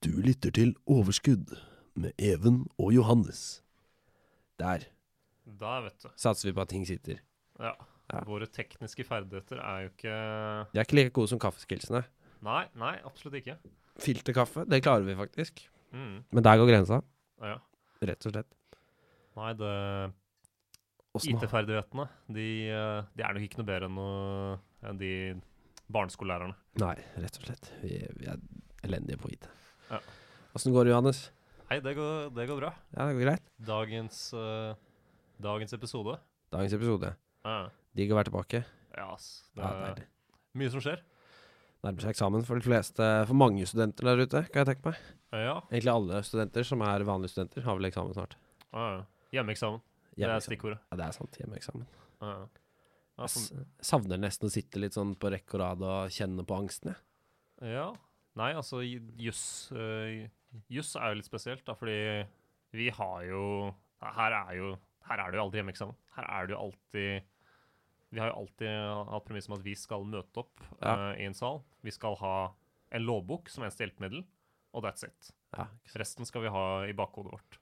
Du lytter til Overskudd med Even og Johannes. Der Der, vet du. satser vi på at ting sitter. Ja. Ja. Våre tekniske ferdigheter er jo ikke De er ikke like gode som kaffeskillsene. Nei, nei, absolutt ikke. Filterkaffe, det klarer vi faktisk. Mm. Men der går grensa, Ja. rett og slett. Nei, det IT-ferdighetene, de, eh, de er nok ikke noe bedre enn, noe, enn de barneskolelærerne. Nei, rett og slett. Vi, vi er elendige på IT. Ja. Åssen går det, Johannes? Hei, det går, det går bra. Ja, det går greit. Dagens, uh, dagens episode. Dagens episode. Ja, Digg å være tilbake. ja ass. Det Ja, er mye som skjer. Nærmer seg eksamen for de fleste, for mange studenter der ute, kan jeg tenke meg. Ja. Egentlig alle studenter som er vanlige studenter, har vel eksamen snart. ja, ja. Hjemmeeksamen. Det er stikkordet. Ja, det er sant. Hjemmeeksamen. Ja, Jeg savner nesten å sitte litt sånn på rekke og rad og kjenne på angsten, jeg. Ja. Nei, altså juss eh, Juss er jo litt spesielt, da, fordi vi har jo Her er jo Her er det jo aldri hjemmeeksamen. Her er det jo alltid Vi har jo alltid hatt premiss om at vi skal møte opp Ja. eh, i en sal. Vi skal ha en lovbok som eneste hjelpemiddel, og that's it. Ja, Resten skal vi ha i bakhodet vårt.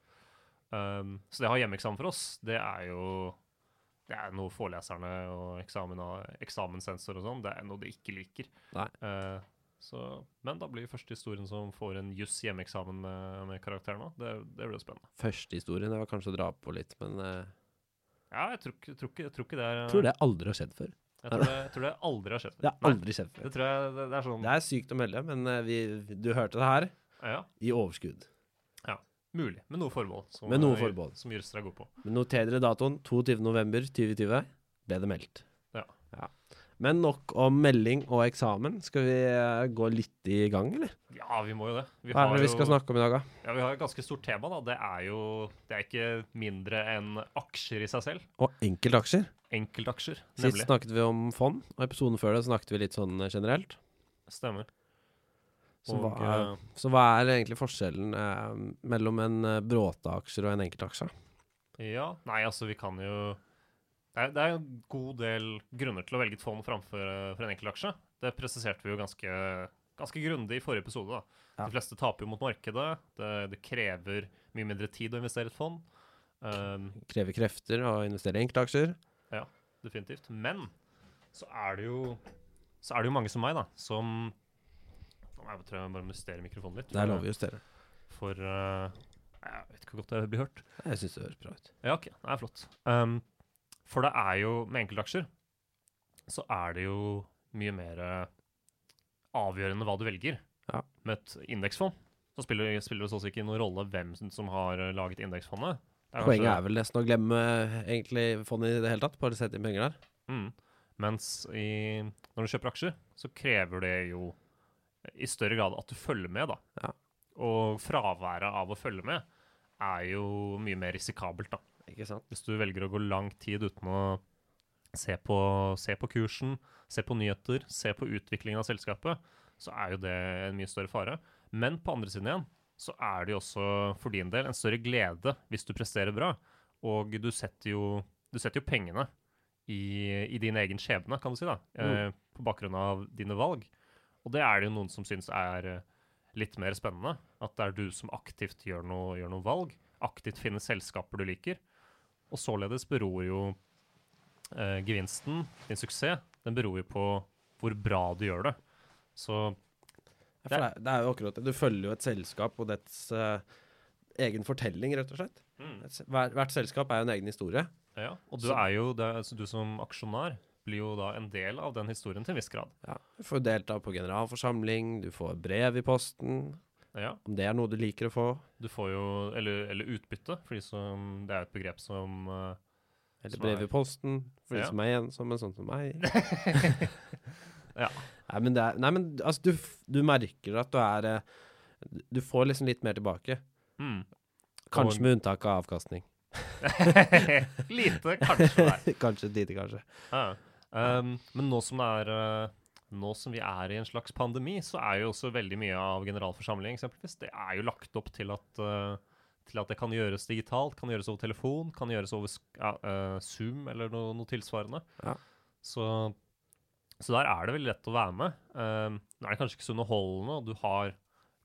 Um, så det å ha hjemmeeksamen for oss, det er jo Det er noe foreleserne og eksamen, eksamenssensor og sånn, det er noe de ikke liker. Nei. Eh, så, men da blir førstehistorien første historien som får en juss hjemmeeksamen med, med karakteren òg. Det, det blir jo spennende. Første historien, det var kanskje å dra på litt, men uh... Ja, jeg tror, ikke- tror, jeg tror ikke det er jeg tror det aldri har skjedd før. Jeg tror det, jeg tror det aldri har skjedd. før. Det har aldri skjedd før. det tror jeg det, er sånn Det er sykt å melde, men eh, vi, du hørte det her Ja, i overskudd. Ja. mulig. Med noe forbehold. Som, Med noe eh, forbehold. Som jurister er gode på. Men noter dere datoen. 22.11.2020 ble det meldt. Ja. Ja. Men nok om melding og eksamen. Skal vi eh, gå litt i gang, eller? Ja, vi må jo det. Vi Hva er det vi skal jo- snakke om i dag, da? Ja, Vi har et ganske stort tema. da. Det er jo det er ikke mindre enn aksjer i seg selv. Og enkeltaksjer. Enkeltaksjer, Sist nemlig. snakket vi om fond, og episoden før det snakket vi litt sånn eh, generelt. Stemmer. Så, hva, er, eh, så hva er egentlig forskjellen eh, mellom en bråte-aksjer og en enkeltaksje? Ja, nei, altså vi kan jo Det er, det er en god del grunner til å velge et fond framfor eh, for en enkeltaksje. Det presiserte vi jo ganske, ganske grundig i forrige episode. da. Ja. De fleste taper jo mot markedet. Det, det krever mye mindre tid å investere i et fond. Um, Krever krefter å investere i enkeltaksjer. definitivt. Men så er det jo så er det jo mange som meg, da, som jeg tror jeg bare må justere mikrofonen litt. Det er lov å justere. For uh, Jeg vet ikke hvor godt det blir hørt. Jeg syns det høres bra ut. Ja, ok. Det er flott. Um, for det er jo, med enkeltaksjer, så er det jo mye mer eh, avgjørende hva du velger. Ja. Med et indeksfond så spiller, spiller det så å si ikke noen rolle hvem som- har eh, laget indeksfondet. Er Poenget kanskje- er vel nesten å glemme eh, egentlig fondet i det hele tatt. Bare sette inn penger der. Mm. Mens i, når du kjøper aksjer, så krever det jo i større grad at du følger med, da. Ja. Og fraværet av å følge med er jo mye mer risikabelt, da. Ikke sant? Hvis du velger å gå lang tid uten å se på, se på kursen, se på nyheter, se på utviklingen av selskapet, så er jo det en mye større fare. Men på andre siden igjen så er det jo også for din del en større glede hvis du presterer bra. Og du setter jo, du setter jo pengene i, i din egen skjebne, kan du si, da, mm. på bakgrunn av dine valg. Og det er det jo noen som syns er eh, litt mer spennende. At det er du som aktivt gjør noe, gjør noe valg, aktivt finner selskaper du liker. Og således beror jo eh, gevinsten, din suksess, den beror jo på hvor bra du gjør det. Så det, er, det er jo akkurat det. Du følger jo et selskap og dets eh, egen fortelling, rett og slett. mm, Hver, hvert selskap er jo en egen historie. ja. Og du Så- er jo det, altså, Du som aksjonær blir jo da en del av den historien til en viss grad. Ja. Du får delta på generalforsamling, du får brev i posten, Ja. om det er noe du liker å få. Du får jo Eller, eller utbytte, for som, det er et begrep som uh, Eller brev i posten, for de Ja. som er ensomme, sånn som meg. Ja. Nei, men, det er, nei, men altså, du, du merker at du er eh, Du får liksom litt mer tilbake. mm. Kanskje med unntak av avkastning. Lite, kanskje. Kanskje lite, kanskje. Ja. Um, men nå som, det er, eh, nå som vi er i en slags pandemi, så er jo også veldig mye av generalforsamling eksempelvis, det er jo lagt opp til at, uh, til at det kan gjøres digitalt, kan gjøres over telefon, kan gjøres over ja, eh, Zoom eller noe, noe tilsvarende. Ja. Så, så der er det veldig lett å være med. Um, nå er det kanskje ikke så underholdende, og du har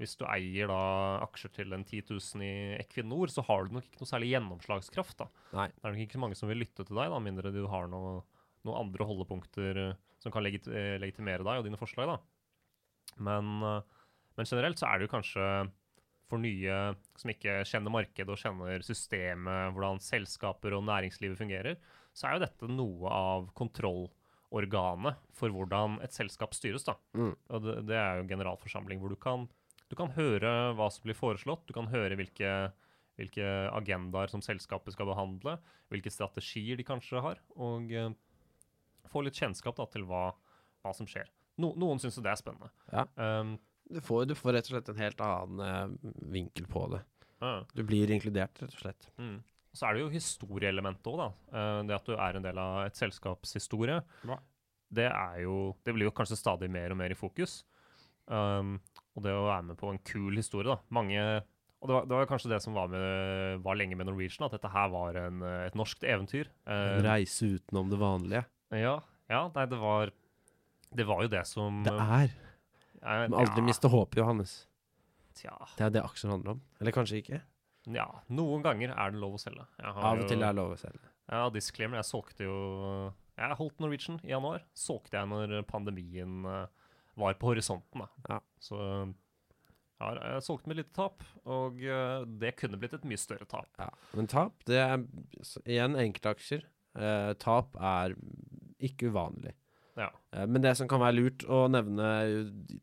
hvis du eier da aksjer til en 10 000 i Equinor, så har du nok ikke noe særlig gjennomslagskraft. da. Nei. Det er nok ikke så mange som vil lytte til deg, da, mindre du har noe, noen andre holdepunkter eh, som kan legit eh, legitimere deg og dine forslag. da. Men, eh, men generelt så er det jo kanskje for nye som ikke kjenner markedet og kjenner systemet, hvordan selskaper og næringslivet fungerer, så er jo dette noe av kontrollorganet for hvordan et selskap styres. da. Mm. Og det, det er jo generalforsamling, hvor du kan, du kan høre hva som blir foreslått, du kan høre hvilke, hvilke agendaer som selskapet skal behandle, hvilke strategier de kanskje har, og få litt kjennskap da, til hva, hva som skjer. No, noen syns jo det er spennende. Ja. Um, Du får, du får rett og slett en helt annen uh, vinkel på det. Uh. Du blir inkludert, rett og slett. Mm. Og så er det jo historieelementet òg, da. Eh, det at du er en del av et selskaps historie. Det er jo Det blir jo kanskje stadig mer og mer i fokus. Um, og det å være med på en kul historie, da. Mange Og det var, det var kanskje det som var, med, var lenge med Norwegian, at dette her var en, et norskt eventyr. En Eh, reise utenom det vanlige. Ja, ja, nei, det var Det var jo det som Det er. eh, Men aldri ja, miste håpet, Johannes. Tja. Det er det aksjer handler om. Eller kanskje ikke. Ja, noen ganger er det lov å selge. Av og til er det lov å selge. Ja, disclaimer. Jeg solgte jo Jeg holdt Norwegian i januar. Solgte jeg når pandemien eh, var på horisonten, da. Ja. Så jeg jeg solgte med lite tap, og eh, det kunne blitt et mye større tap. Ja. Men tap, det er igjen enkeltaksjer. Eh, tap er ikke uvanlig. Ja. Eh, men det som kan være lurt å nevne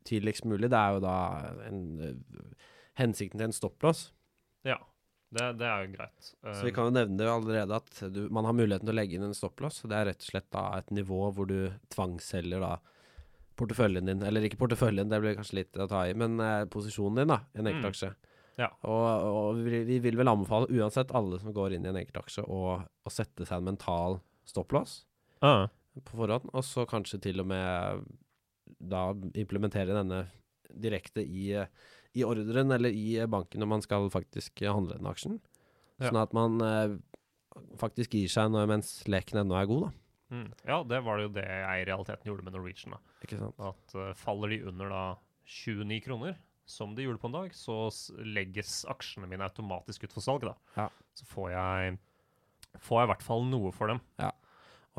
tidligst mulig, det er jo da en, eh, hensikten til en stopplås. Ja. Det, det er jo greit. Så vi kan jo nevne det allerede at du, man har muligheten til å legge inn en stopplås. Det er rett og slett da et nivå hvor du tvangsselger da porteføljen din, eller ikke porteføljen, det blir kanskje litt å ta i, men eh, posisjonen din da, i en Mm. enkeltaksje. Ja. Og, og vi, vi vil vel anbefale uansett alle som går inn i en enkeltaksje å, å sette seg en mental stopplås ja. På forhånd, og så kanskje til og med da implementere denne direkte i, i ordren eller i banken når man skal faktisk handle den aksjen. Ja. Sånn at man eh, faktisk gir seg når, mens leken ennå er god, da. Mm. ja, det var det jo det jeg i realiteten gjorde med Norwegian. da. Ikke sant? At uh, faller de under da 29 kroner, som de gjorde på en dag, så legges aksjene mine automatisk ut for salg. da. Ja. Så får jeg, får jeg i hvert fall noe for dem.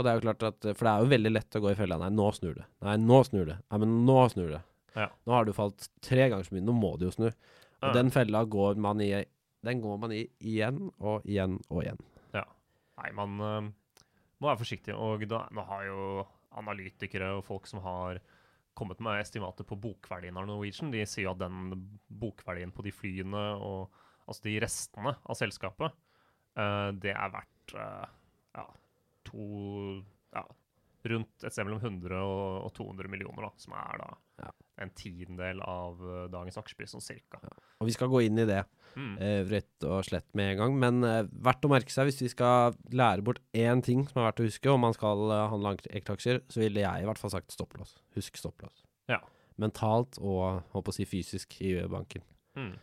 Og det er jo klart at For det er jo veldig lett å gå i fella. Nei, nå snur det. Nei, nå snur det. Nei, men nå snur det. Ja. Nå har du falt tre ganger så mye. Nå må du jo snu. Og Ja. den fella går man i Den går man i igjen og igjen og igjen. Ja. Nei, man uh, må være forsiktig. Og da, nå har jo analytikere og folk som har kommet med estimater på bokverdien av Norwegian, de sier jo at den bokverdien på de flyene og altså de restene av selskapet, uh, det er verdt eh, ja, to ja, rundt et sted mellom 100 og, og 200 millioner, da, som er da Ja. en tiendedel av eh, dagens aksjepris, sånn cirka. Og vi skal gå inn i det Mm. eh, rett og slett med en gang. Men eh, verdt å merke seg hvis vi skal lære bort én ting som er verdt å huske om man skal eh, handle enkeltaksjer, så ville jeg i hvert fall sagt stopplås. Husk stopplås. Ja. Mentalt og håper å si fysisk i banken. Mm.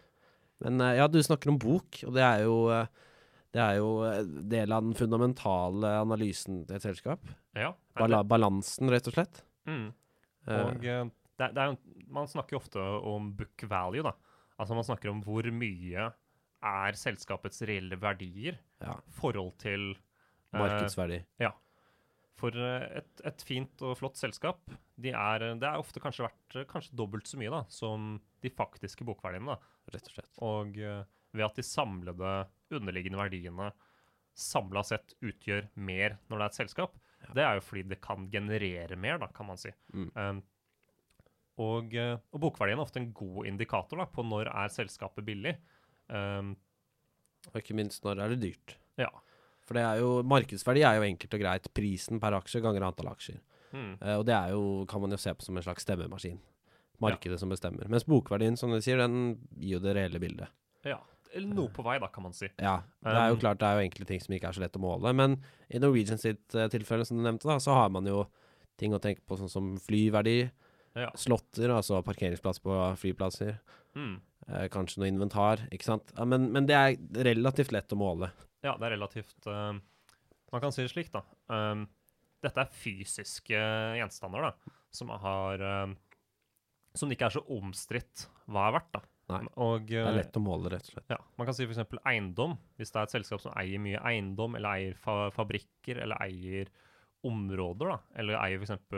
Men ja, du snakker om bok, og det er jo eh, det er jo eh, del av den fundamentale analysen til et selskap. Ja. Bal balansen, rett og slett. Mm. Eh, Og uh, det, er- det er man snakker jo ofte om book value, da. Altså man snakker om hvor mye er selskapets reelle verdier ja, forhold til uh, markedsverdi. For eh, et, et fint og flott selskap, de er, det er ofte kanskje verdt eh, kanskje dobbelt så mye da, som de faktiske bokverdiene. da. Rett og slett. Og uh, ved at de samlede underliggende verdiene samla sett utgjør mer når det er et selskap, det er jo fordi det kan generere mer, da, kan man si. Mm. Um, og, eh, og bokverdien er ofte en god indikator da, på når er selskapet billig. Um, Og ikke minst når er det dyrt. ja. For det er jo, markedsverdi er jo enkelt og greit prisen per aksje ganger antall aksjer. Mm. Uh, og det er jo, kan man jo se på som en slags stemmemaskin. Markedet som bestemmer. Mens bokverdien, som du sier, den gir jo det reelle bildet. ja. Eller noe på vei, da, kan man si. Ja, det er jo Um, klart det er jo enkle ting som ikke er så lett å måle. Men i Norwegian sitt eh, tilfelle, som du nevnte, da, så har man jo ting å tenke på sånn som flyverdi, Ja. slåtter, altså parkeringsplass på flyplasser, Mm. eh, kanskje noe inventar, ikke sant. Ja, men, men det er relativt lett å måle. Ja, det er relativt uh, Man kan si det slik, da. Um, dette er fysiske gjenstander da, som har um, Som det ikke er så omstridt hva er verdt. da. Nei, Og Det er eh, lett å måle, rett og slett. ja, Man kan si f.eks. eiendom. Hvis det er et selskap som eier mye eiendom, eller eier fa fabrikker, eller eier områder, da, eller eier f.eks.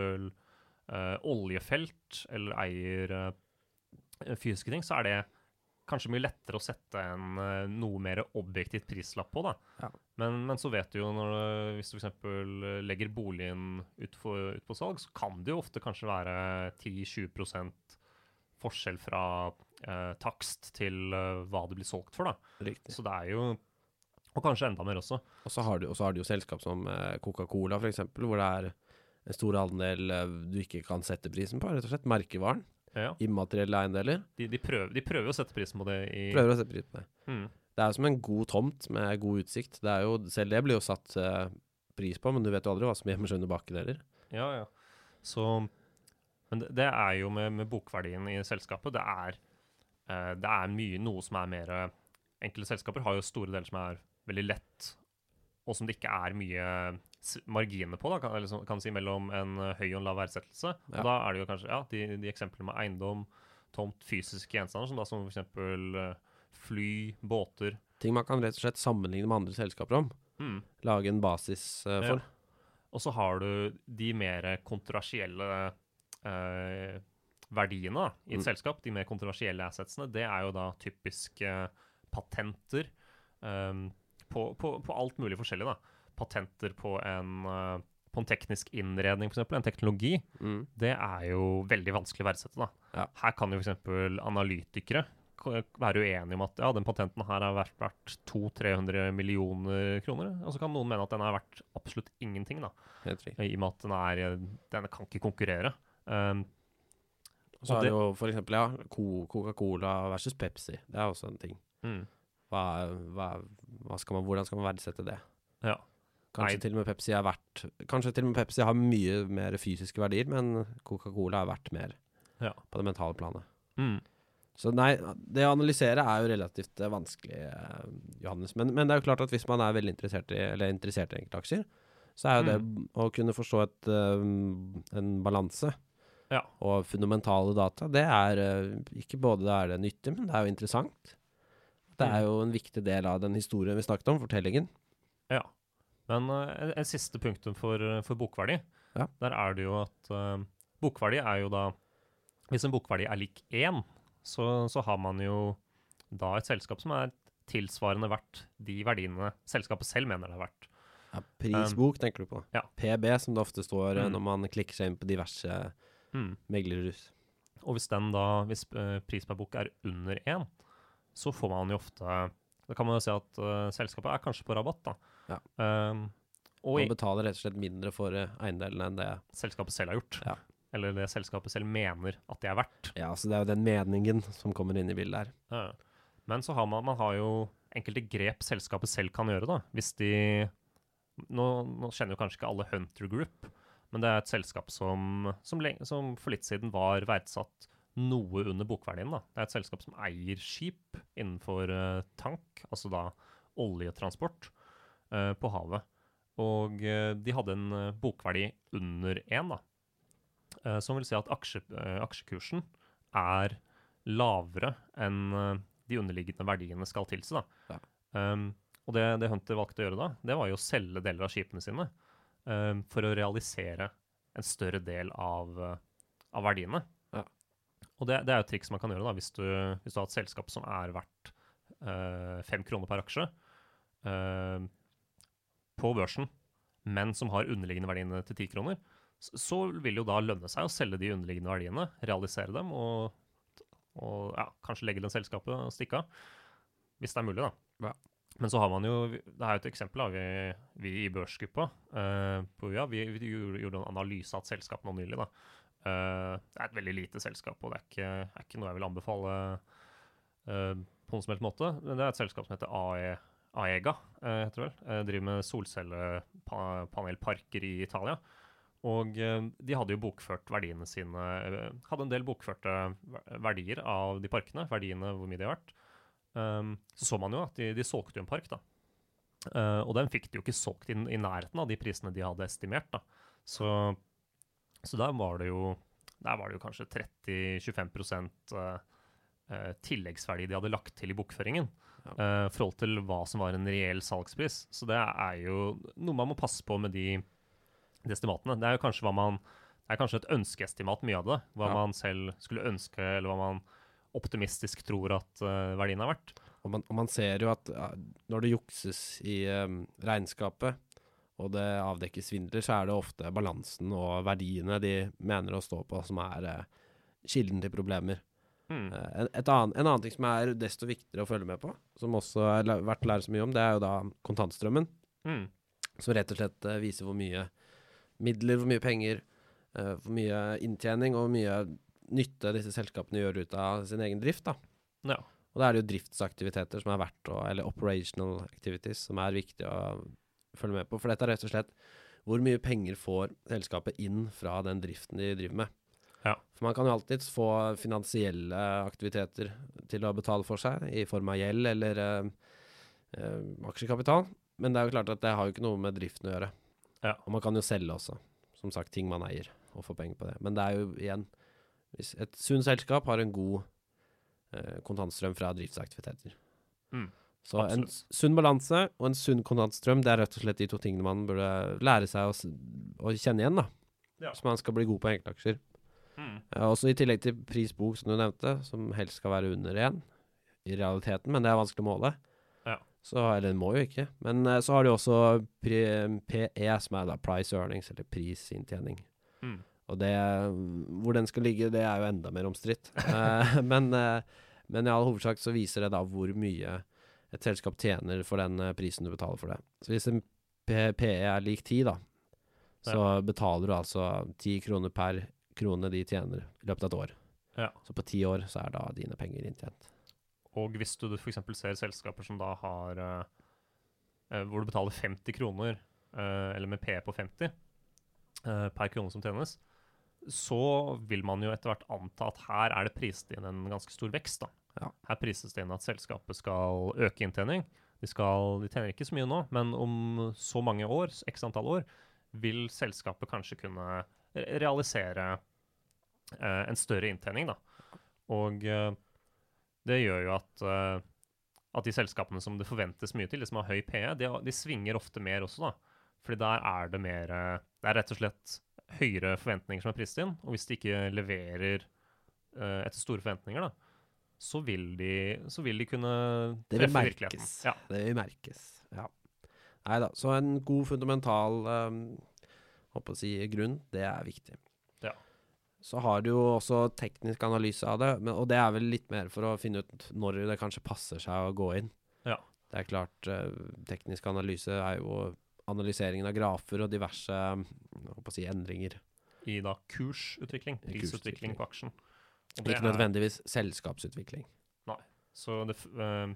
Uh, oljefelt, eller eier uh, fysiske ting, så er det kanskje mye lettere å sette en uh, noe mer objektivt prislapp på. da. Ja. Men, men så vet du jo når du, hvis du f.eks. legger boligen ut, for, ut på salg, så kan det jo ofte kanskje være 10-20 forskjell fra eh, takst til eh, hva det blir solgt for. da. Riktig. Så det er jo Og kanskje enda mer også. Og så har du, og så har du jo selskap som eh, Coca-Cola, f.eks., hvor det er en stor andel eh, du ikke kan sette prisen på, rett og slett. Merkevaren. Ja, Immaterielle eiendeler. de, de, prøver, de prøver å sette prisen på det i Prøver å sette pris på det. Mm. Det er jo som en god tomt med god utsikt. Det er jo, selv det blir jo satt eh, pris på, men du vet jo aldri hva som gjemmer seg under bakken heller. Ja, ja. Så Men det, det er jo med, med bokverdien i selskapet. Det er, det er mye noe som er mer Enkelte selskaper har jo store deler som er veldig lett, og som det ikke er mye marginer på, da, kan, eller kan si, mellom en eh, høy og en lav verdsettelse. Ja. Og da er det jo kanskje ja, de, de eksemplene med eiendom, tomt, fysiske gjenstander, som da som f.eks. fly, båter. Ting man kan rett og slett sammenligne med andre selskaper om. Mm. Lage en basis uh, for. Og så har du de mer kontroversielle eh, verdiene da, i et Mm. selskap. De mer kontroversielle assetsene. Det er jo da typisk eh, patenter um, på, på, på alt mulig forskjellig. da. Patenter på en, eh, på en teknisk innredning, f.eks. En teknologi. Mm. Det er jo veldig vanskelig å verdsette. da. Ja. Her kan jo f.eks. analytikere være uenige om at ja, den patenten her er verdt, verdt 200-300 millioner kroner. Og så kan noen mene at den er verdt absolutt ingenting, da, i og med at den, er, den kan ikke konkurrere. Um, så er det- jo for eksempel ja, Coca-Cola versus Pepsi. Det er også en ting. mm, Hva, hva, hva skal man, hvordan skal man verdsette det? ja. Kanskje Nei. til og med Pepsi er verdt Kanskje til og med Pepsi har mye mer fysiske verdier, men Coca-Cola er verdt mer Ja. på det mentale planet. Mm, Så nei, det å analysere er jo relativt eh, vanskelig, eh, Johannes. Men, men det er jo klart at hvis man er veldig interessert i, eller interessert i enkeltaksjer, så er jo det å kunne forstå et, eh, en balanse Ja. og fundamentale data, det er eh, ikke både er det nyttig, men det er jo interessant. Det er Mm. jo en viktig del av den historien vi snakket om, fortellingen. ja. Men uh, en siste punktum for, for bokverdi, Ja. der er det jo at uh, bokverdi er jo da Hvis en bokverdi er lik én, så, så har man jo da et selskap som er tilsvarende verdt de verdiene selskapet selv mener det er verdt. Ja, prisbok, tenker du på. ja. PB, som det ofte står eh, Mm. når man klikker seg inn på diverse Mm. meglerhus. Og hvis den da, hvis eh, pris per bok er under én, så får man jo ofte Da kan man jo si at uh, selskapet er kanskje på rabatt, da. Ja. Um, og Man betaler rett og slett mindre for eh, eiendelene enn det. selskapet selv har gjort. Ja. Eller det selskapet selv mener at det er verdt. Ja, så det er jo den meningen som kommer inn i bildet her. Ja. Men så har man, man har jo enkelte grep selskapet selv kan gjøre, da. Hvis de Nå, nå kjenner jo kanskje ikke alle Hunter Group, men det er et selskap som, som, som for litt siden var verdsatt noe under bokverdien. da. Det er et selskap som eier skip innenfor uh, tank, altså da oljetransport, uh, på havet. Og uh, de hadde en bokverdi under én, da. Som vil si at aksje, aksjekursen er lavere enn de underliggende verdiene skal tilsi. da. Ja. Um, og det, det Hunter valgte å gjøre da, det var jo å selge deler av skipene sine. Eh, for å realisere en større del av, eh, av verdiene. Ja. Og det, det er jo et triks man kan gjøre da, hvis du, hvis du har et selskap som er verdt uh, fem kroner per aksje uh, på børsen, men som har underliggende verdiene til ti kroner, så, så vil jo da lønne seg å selge de underliggende verdiene, realisere dem og, og ja, kanskje legge den selskapet og stikke av. Hvis det er mulig, da. Ja. Men så har man jo Det er jo et eksempel. da, Vi, vi i børsgruppa uh, på UiA vi, vi gjorde, en analyse av et selskap nå nylig. da. Uh, det er et veldig lite selskap, og det er ikke, er ikke noe jeg vil anbefale uh, på noen som helst måte. Men det er et selskap som heter AE, Aega, heter vel. Driver med solcellepanelparker i Italia. Og de hadde jo bokført verdiene sine Hadde en del bokførte verdier av de parkene. Verdiene, hvor mye de har vært. Um, så så man jo at de, de solgte jo en park, da. Uh, og den fikk de jo ikke solgt i, i nærheten av de prisene de hadde estimert, da. Så, så der var det jo Der var det jo kanskje 30-25 uh, tilleggsverdi de hadde lagt til i bokføringen. Ja. eh, I forhold til hva som var en reell salgspris. Så det er jo noe man må passe på med de, de estimatene. Det er jo kanskje hva man det er kanskje et ønskeestimat, mye av det. Hva Ja. man selv skulle ønske, eller hva man optimistisk tror at eh, verdien er verdt. Og man, og man ser jo at når det jukses i em, regnskapet, og det avdekkes svindler, så er det ofte balansen og verdiene de mener å stå på, som er eh, kilden til problemer. Mm. Eh, en, et annet, en annen ting som er desto viktigere å følge med på, som også er vært verdt å lære så mye om, det er jo da kontantstrømmen. Mm. Som rett og slett eh, viser hvor mye midler, hvor mye penger, eh, hvor mye inntjening og hvor mye nytte disse selskapene gjør ut av sin egen drift. da. Ja. Og da er det jo driftsaktiviteter som er verdt å Eller operational activities som er viktig å følge med på. For dette er rett og slett hvor mye penger får selskapet inn fra den driften de driver med. Ja. For man kan jo alltids få finansielle aktiviteter til å betale for seg, i form av gjeld eller eh, eh, aksjekapital. Men det er jo klart at det har jo ikke noe med driften å gjøre. Ja. Og man kan jo selge også, som sagt, ting man eier, og få penger på det. Men det er jo igjen Hvis et sunt selskap har en god eh, kontantstrøm fra driftsaktiviteter. Mm. Så en sunn balanse og en sunn kontantstrøm, det er rett og slett de to tingene man burde lære seg å, å kjenne igjen, da. Ja. Så man skal bli god på enkeltaksjer. Mm. Ja, også i tillegg til prisbok, som du nevnte, som helst skal være under én i realiteten, men det er vanskelig å måle. Ja. Så, eller den må jo ikke. Men eh, så har de også PE, som er da price earnings, eller prisinntjening. Mm. Og det, hvor den skal ligge, det er jo enda mer omstridt. Eh, men, eh, men i all hovedsak så viser det da hvor mye et selskap tjener for den eh, prisen du betaler for det. Så hvis en PE er lik 10, da, så betaler du altså 10 kroner per krone de tjener i løpet av et år. Ja. Så på ti år så er da dine penger inntjent. Og hvis du f.eks. ser selskaper som da har eh, Hvor du betaler 50 kroner, eh, eller med P på 50 eh, per krone som tjenes, så vil man jo etter hvert anta at her er det priset inn en ganske stor vekst. da. Ja. Her prises det inn at selskapet skal øke inntjening. De, skal, de tjener ikke så mye nå, men om så mange år, x antall år, vil selskapet kanskje kunne realisere eh, en større inntjening. da. Og eh, det gjør jo at, eh, at de selskapene som det forventes mye til, de som har høy PE, de, de svinger ofte mer også, da. Fordi der er det mer eh, Det er rett og slett høyere forventninger som er priset inn. Og hvis de ikke leverer uh, etter store forventninger, da, så vil de, så vil de kunne Det vil treffe virkeligheten. Ja. Det vil merkes. Ja. Nei da. Så en god fundamental um, håper å si, grunn, det er viktig. Ja. Så har du jo også teknisk analyse av det, men, og det er vel litt mer for å finne ut når det kanskje passer seg å gå inn. Ja. Det er klart, uh, teknisk analyse er jo analyseringen av grafer og diverse si, endringer. I da kursutvikling, prisutvikling på aksjen. Ikke nødvendigvis selskapsutvikling. Så det, eh,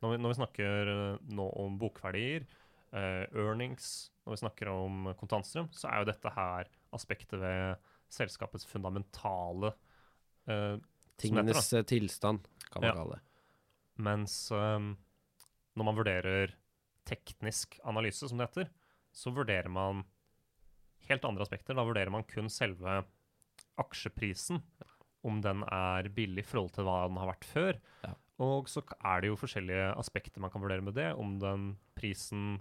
når, vi, når vi snakker eh, nå om bokverdier, eh, earnings, når vi snakker om kontantstrøm, så er jo dette her aspektet ved selskapets fundamentale da. Tingenes tilstand, kan man Ja. kalle det. Mens um, når man vurderer teknisk analyse, som det heter, så vurderer man helt andre aspekter. Da vurderer man kun selve aksjeprisen, om den er billig i forhold til hva den har vært før. Ja. Og så er det jo forskjellige aspekter man kan vurdere med det. Om den prisen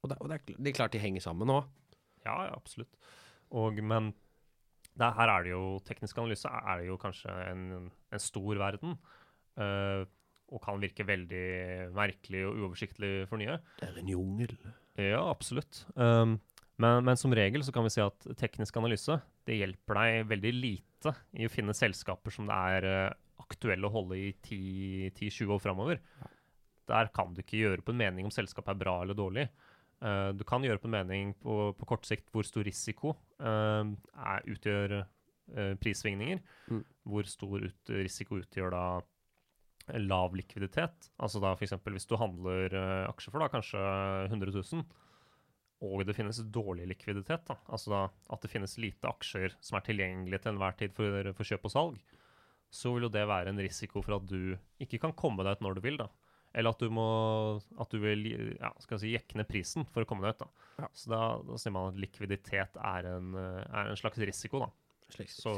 Og, det, og det, er, er klart de henger sammen nå. Ja, ja, absolutt. Og, men det, her er det jo Teknisk analyse er det jo kanskje en, en stor verden. eh, og kan virke veldig merkelig og uoversiktlig for nye. Det er en jungel. Ja, absolutt. Um, men, men som regel så kan vi si at teknisk analyse det hjelper deg veldig lite i å finne selskaper som det er eh, aktuelle å holde i 10-20 år framover. Der kan du ikke gjøre på en mening om selskapet er bra eller dårlig. Uh, du kan gjøre på en mening på, på kort sikt hvor stor risiko uh, er, utgjør uh, prissvingninger. Mm. Hvor stor ut, risiko utgjør da lav likviditet. Altså da f.eks. hvis du handler eh, aksjer for da kanskje 100 000, og det finnes dårlig likviditet, da, altså da at det finnes lite aksjer som er tilgjengelige til enhver tid for, for kjøp og salg, så vil jo det være en risiko for at du ikke kan komme deg ut når du vil. da. Eller at du må at du vil ja, skal jeg si, jekke ned prisen for å komme deg ut. da. Ja. Så da, da sier man at likviditet er en, eh, er en slags risiko. da. Slik Så,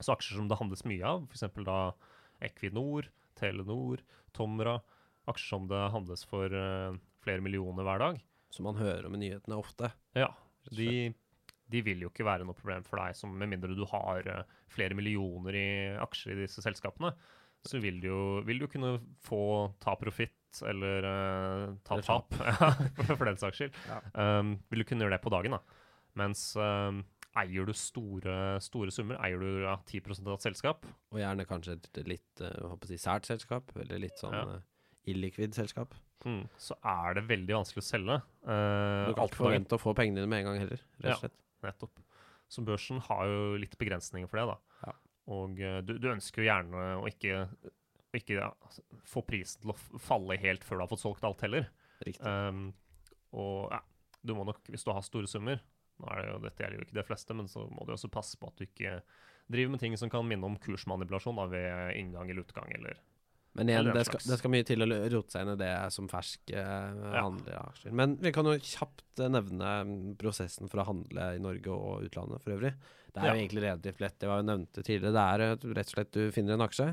så aksjer som det handles mye av, f.eks. da Equinor, Telenor, Tomra, aksjer som det handles for eh, flere millioner hver dag, Som man hører om i nyhetene ofte. ja, de, de vil jo ikke være noe problem for deg, som, med mindre du har eh, flere millioner i aksjer i disse selskapene. Så vil du jo vil du kunne få ta profitt eller uh, ta Eller tap, tap. for den saks skyld. Ja. Um, vil du kunne gjøre det på dagen, da. Mens um, eier du store, store summer, eier du ja, 10 av et selskap, Og gjerne kanskje et litt uh, si, sært selskap, eller litt sånn Ja. uh, illikvid selskap. mm, så er det veldig vanskelig å selge. Uh, Du kan ikke forvente å få pengene dine med en gang heller, rett og slett. Ja, Nettopp. Så børsen har jo litt begrensninger for det, da. Ja. Og du, du ønsker jo gjerne å ikke, ikke ja, altså, få prisen til å falle helt før du har fått solgt alt heller. Riktig. Um, og ja, du må nok, hvis du har store summer Nå er det jo, Dette gjelder jo ikke de fleste, men så må du også passe på at du ikke driver med ting som kan minne om kursmanipulasjon da, ved inngang eller utgang, eller Men igjen, det skal, det skal mye til å rote seg inn i det som fersk eh, handler ja. aksjer. Men vi kan jo kjapt eh, nevne mm, prosessen for å handle i Norge og utlandet for øvrig. Det er Ja. jo egentlig relativt lett. Det var jo nevnt tidligere. Det er rett og slett du finner en aksje,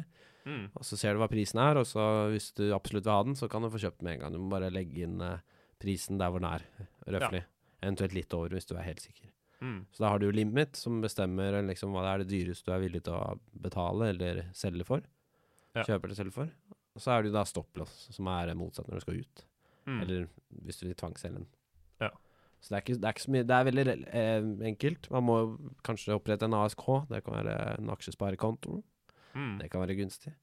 mm, og så ser du hva prisen er, og så hvis du absolutt vil ha den, så kan du få kjøpt den med en gang. Du må bare legge inn eh, prisen der hvor den er, røftlig. Eventuelt litt over hvis du er helt sikker. mm, Så da har du limit, som bestemmer liksom hva det er det dyreste du er villig til å betale eller selge for. Ja. Kjøpe eller selge for. Og så er det jo da stopplås, som er motsatt når du skal ut. mm. Eller hvis du vil tvangsselge den. Ja. Så det er, ikke, det er ikke så mye Det er veldig eh, enkelt. Man må kanskje opprette en ASK. Det kan være en aksjesparekonto. mm. Det kan være gunstig.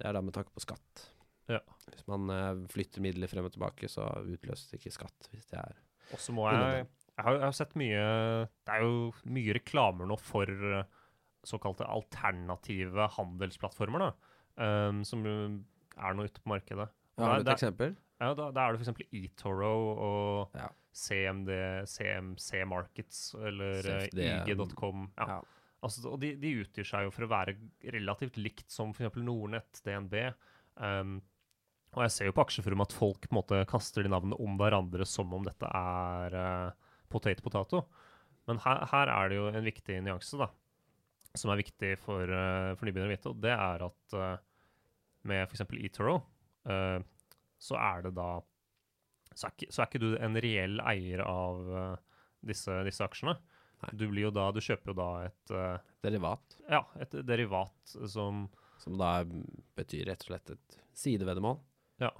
Det er da med tanke på skatt. Ja. Hvis man eh, flytter midler frem og tilbake, så utløses det ikke skatt hvis det er Og så må jeg jeg har, jeg har sett mye Det er jo mye reklamer nå for eh, såkalte alternative handelsplattformer, da. Um, som er nå ute på markedet. Ja, Har du et eksempel? Ja, da, da er det f.eks. eToro og Ja. CMD, CMC Markets eller eh, IG.com. Ja. Ja. Altså, og de, de utgir seg jo for å være relativt likt som f.eks. Nordnett, DNB. Um, og jeg ser jo på aksjeforum at folk på en måte kaster de navnene om hverandre som om dette er uh, potet potato. Men her, her er det jo en viktig nyanse, da, som er viktig for, uh, for nybegynnere å vite. Og det er at uh, med f.eks. eToro, uh, så er det da så er, ikke, så er ikke du en reell eier av uh, disse, disse aksjene. Nei. Du blir jo da, du kjøper jo da et, uh, Derivat. ja, et derivat som Som da betyr rett og slett et sideveddemål. Ja.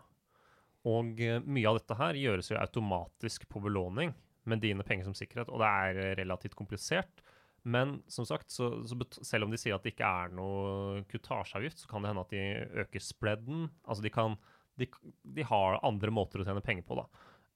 Og eh, mye av dette her gjøres jo automatisk på belåning med dine penger som sikkerhet, og det er eh, relativt komplisert. Men som sagt, så, så selv om de sier at det ikke er noe kutasjeavgift, så kan det hende at de øker spreaden. Altså de kan de, de har andre måter å tjene penger på, da.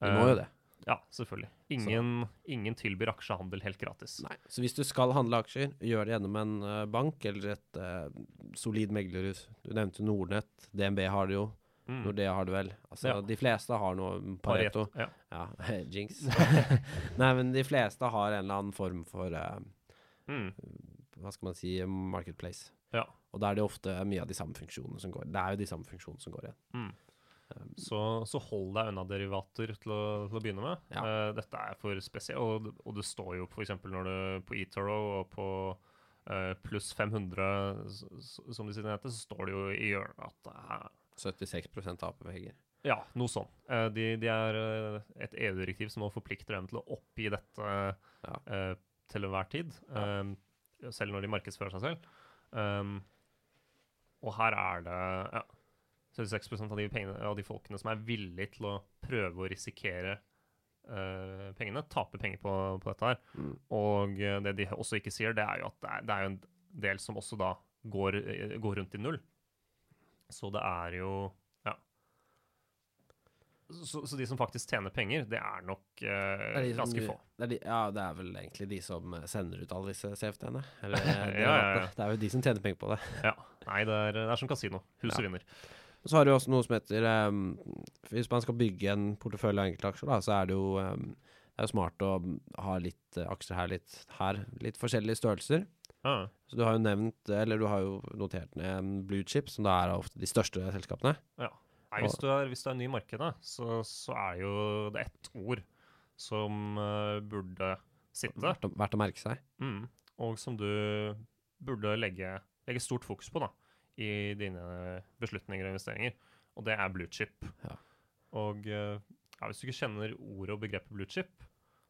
Du må jo Eh, det. Ja, selvfølgelig. Ingen, ingen tilbyr aksjehandel helt gratis. Nei. Så hvis du skal handle aksjer, gjør det gjennom en bank eller et uh, solid meglerhus. Du nevnte Nordnett. DNB har det jo. Mm. Nordea har det vel. Altså, Ja. De fleste har noe Pareto. Ja. Ja, jinx. Nei, men de fleste har en eller annen form for uh, Mm. Hva skal man si Marketplace. Ja. Og da er det ofte mye av de samme funksjonene som går Det er jo de samme funksjonene som går igjen. Mm. Um, Så, så hold deg unna derivater til å, til å begynne med. Ja. Uh, dette er for spesielt, og, og det står jo f.eks. på eToro og på uh, pluss 500, s- s- som de sier det heter, så står det jo i hjørnet at det er 76% taper vegger. Ja, noe sånn. De, de er eh, et EU-direktiv som nå forplikter dem til å oppgi dette Ja. eh, til enhver tid. eh, selv når de markedsfører seg selv. Um, og her er det ja, 76% av de, pengene, av de folkene som er villige til å prøve å risikere pengene, taper penger på, på dette her. Mm. Og det de også ikke sier, det er jo at det er, det er en del som også da går, går rundt i null. Så det er jo Ja. Så, så de som faktisk tjener penger, det er nok eh, Det er de som- få. Det er de, ja, det er vel egentlig de som eh, sender ut alle disse CFD-ene. Eller eh, Ja, det, ja, ja. det er jo de som tjener penger på det. Ja. Nei, det er, det er som kasino. Huset Ja. vinner. Så har du også noe som heter um, Hvis man skal bygge en portefølje av enkeltaksjer, da, så er det jo um, det er smart å ha litt aksjer her, litt her. Litt forskjellige størrelser. Ja. Så du har jo nevnt, eller du har jo notert ned Bluechip, blue chip, som da er ofte de største selskapene. Nei, hvis du er, hvis du er ny i markedet, så, så er jo det ett ord som uh, burde sitte, Verdt å, verdt å merke seg. mm, og som du burde legge, legge stort fokus på da, i dine beslutninger og investeringer, og det er blue chip. Ja. Og uh, ja, hvis du ikke kjenner ordet og begrepet blue chip,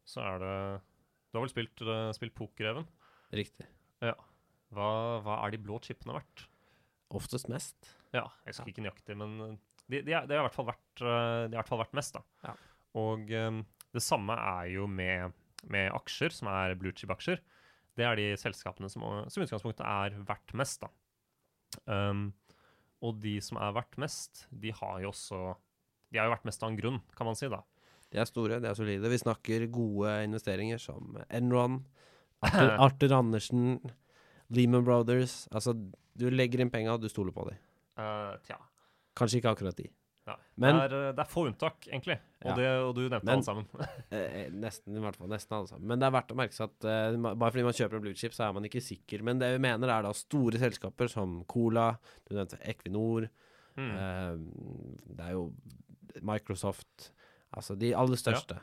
så er det Du har vel spilt, uh, spilt poker, Even? Riktig. Hva, hva er de blå chipene verdt? Oftest mest. Ja, jeg husker ikke nøyaktig, men eh, de, er, har i hvert fall vært, eh, vært mest, da. Ja. Og um, det samme er jo med, med aksjer, som er blue chip-aksjer. Det er de selskapene som, som utgangspunktet er verdt mest, da. Um, og de som er verdt mest, de har jo også De har jo vært mest av en grunn, kan man si, da. De er store, de er solide. Vi snakker gode investeringer som Enron, Arthur, Arthur Andersen, Lehman Brothers. Altså, du legger inn penga, du stoler på dem. Uh, tja. Kanskje ikke akkurat de. Men- det, er, eh, det er få unntak, egentlig. Og, Ja. det, og du nevnte Men- alle sammen. Eh, nesten, i hvert fall. Nesten alle sammen. Men det er verdt å merke seg at eh, bare fordi man kjøper en blue chip, så er man ikke sikker. Men det vi mener, er da store selskaper som Cola, du nevnte Equinor, Mm. eh, det er jo Microsoft Altså de aller største.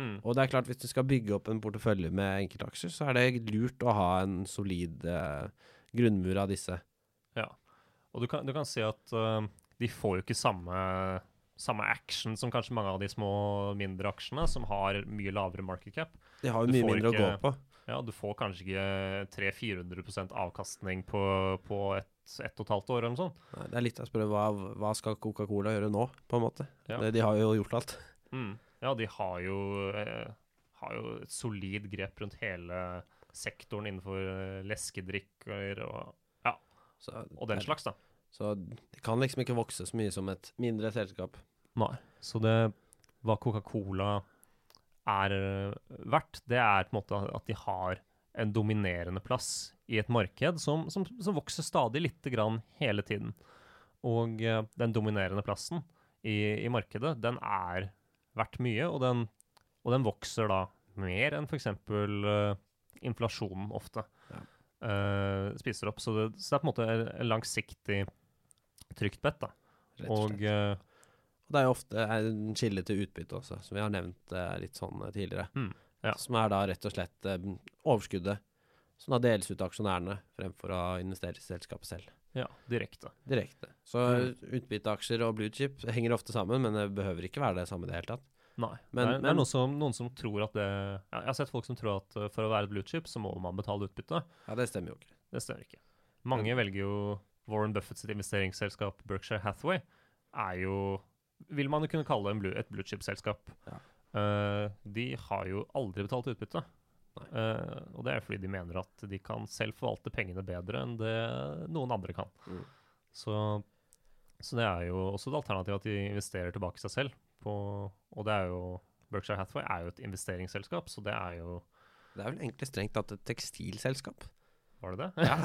Mm. Og det er klart, hvis du skal bygge opp en portefølje med enkeltaksjer, så er det lurt å ha en solid eh, grunnmur av disse. Ja. Og du kan, du kan si at uh, de får jo ikke samme, samme action som kanskje mange av de små, mindre aksjene, som har mye lavere market cap. De har jo mye mindre mindre å gå på. Ja, du får kanskje ikke 300-400% avkastning på, på ett ett og et halvt år eller noe sånt. Nei, det er litt å spørre hva, hva skal Coca-Cola gjøre nå, på en måte. Ja. De har jo gjort alt. Mm. Ja, de har jo, eh, har jo et solid grep rundt hele sektoren innenfor eh, leskedrikker og, Så, og den slags, da. Så det kan liksom ikke vokse så mye som et mindre selskap. Nei. Så det hva Coca-Cola er eh, verdt, det er på en måte at de har en dominerende plass i et marked som, som, som vokser stadig lite grann hele tiden. Og eh, den dominerende plassen i, i markedet, den er verdt mye, og den, og den vokser da mer enn f.eks. Uh, inflasjonen ofte Ja. Uh, spiser opp. Så det, så det er på en måte en, en langsiktig trygt bett. da. Rett og Og slett. eh, det er jo ofte en kilde til utbytte også, som vi har nevnt eh, litt sånn eh, tidligere. Mm, ja. Som er da rett og slett eh, overskuddet som da deles ut til aksjonærene, fremfor å investere i selskapet selv. Ja, direkte. Direkte. Så Mm. utbytteaksjer og bluechip henger ofte sammen, men det behøver ikke være det samme i det hele tatt. Nei. Men- det er, det men- er noen, som, noen som tror at det Jeg har sett folk som tror at uh, for å være et bluechip, så må man betale utbytte. Ja, det stemmer jo ikke. Det stemmer ikke. Mange velger jo Warren Buffett sitt investeringsselskap Berkshire Hathaway. Er jo Vil man jo kunne kalle en blue, et blue chip-selskap. Ja. Uh, de har jo aldri betalt utbytte. Eh, og det er fordi de mener at de kan selv forvalte pengene bedre enn det noen andre kan. Mm. Så, så det er jo også et alternativ at de investerer tilbake seg selv. På, og det er jo Berkshire Hathaway er jo et investeringsselskap, så det er jo Det er vel egentlig strengt tatt et tekstilselskap. Var det det? Ja.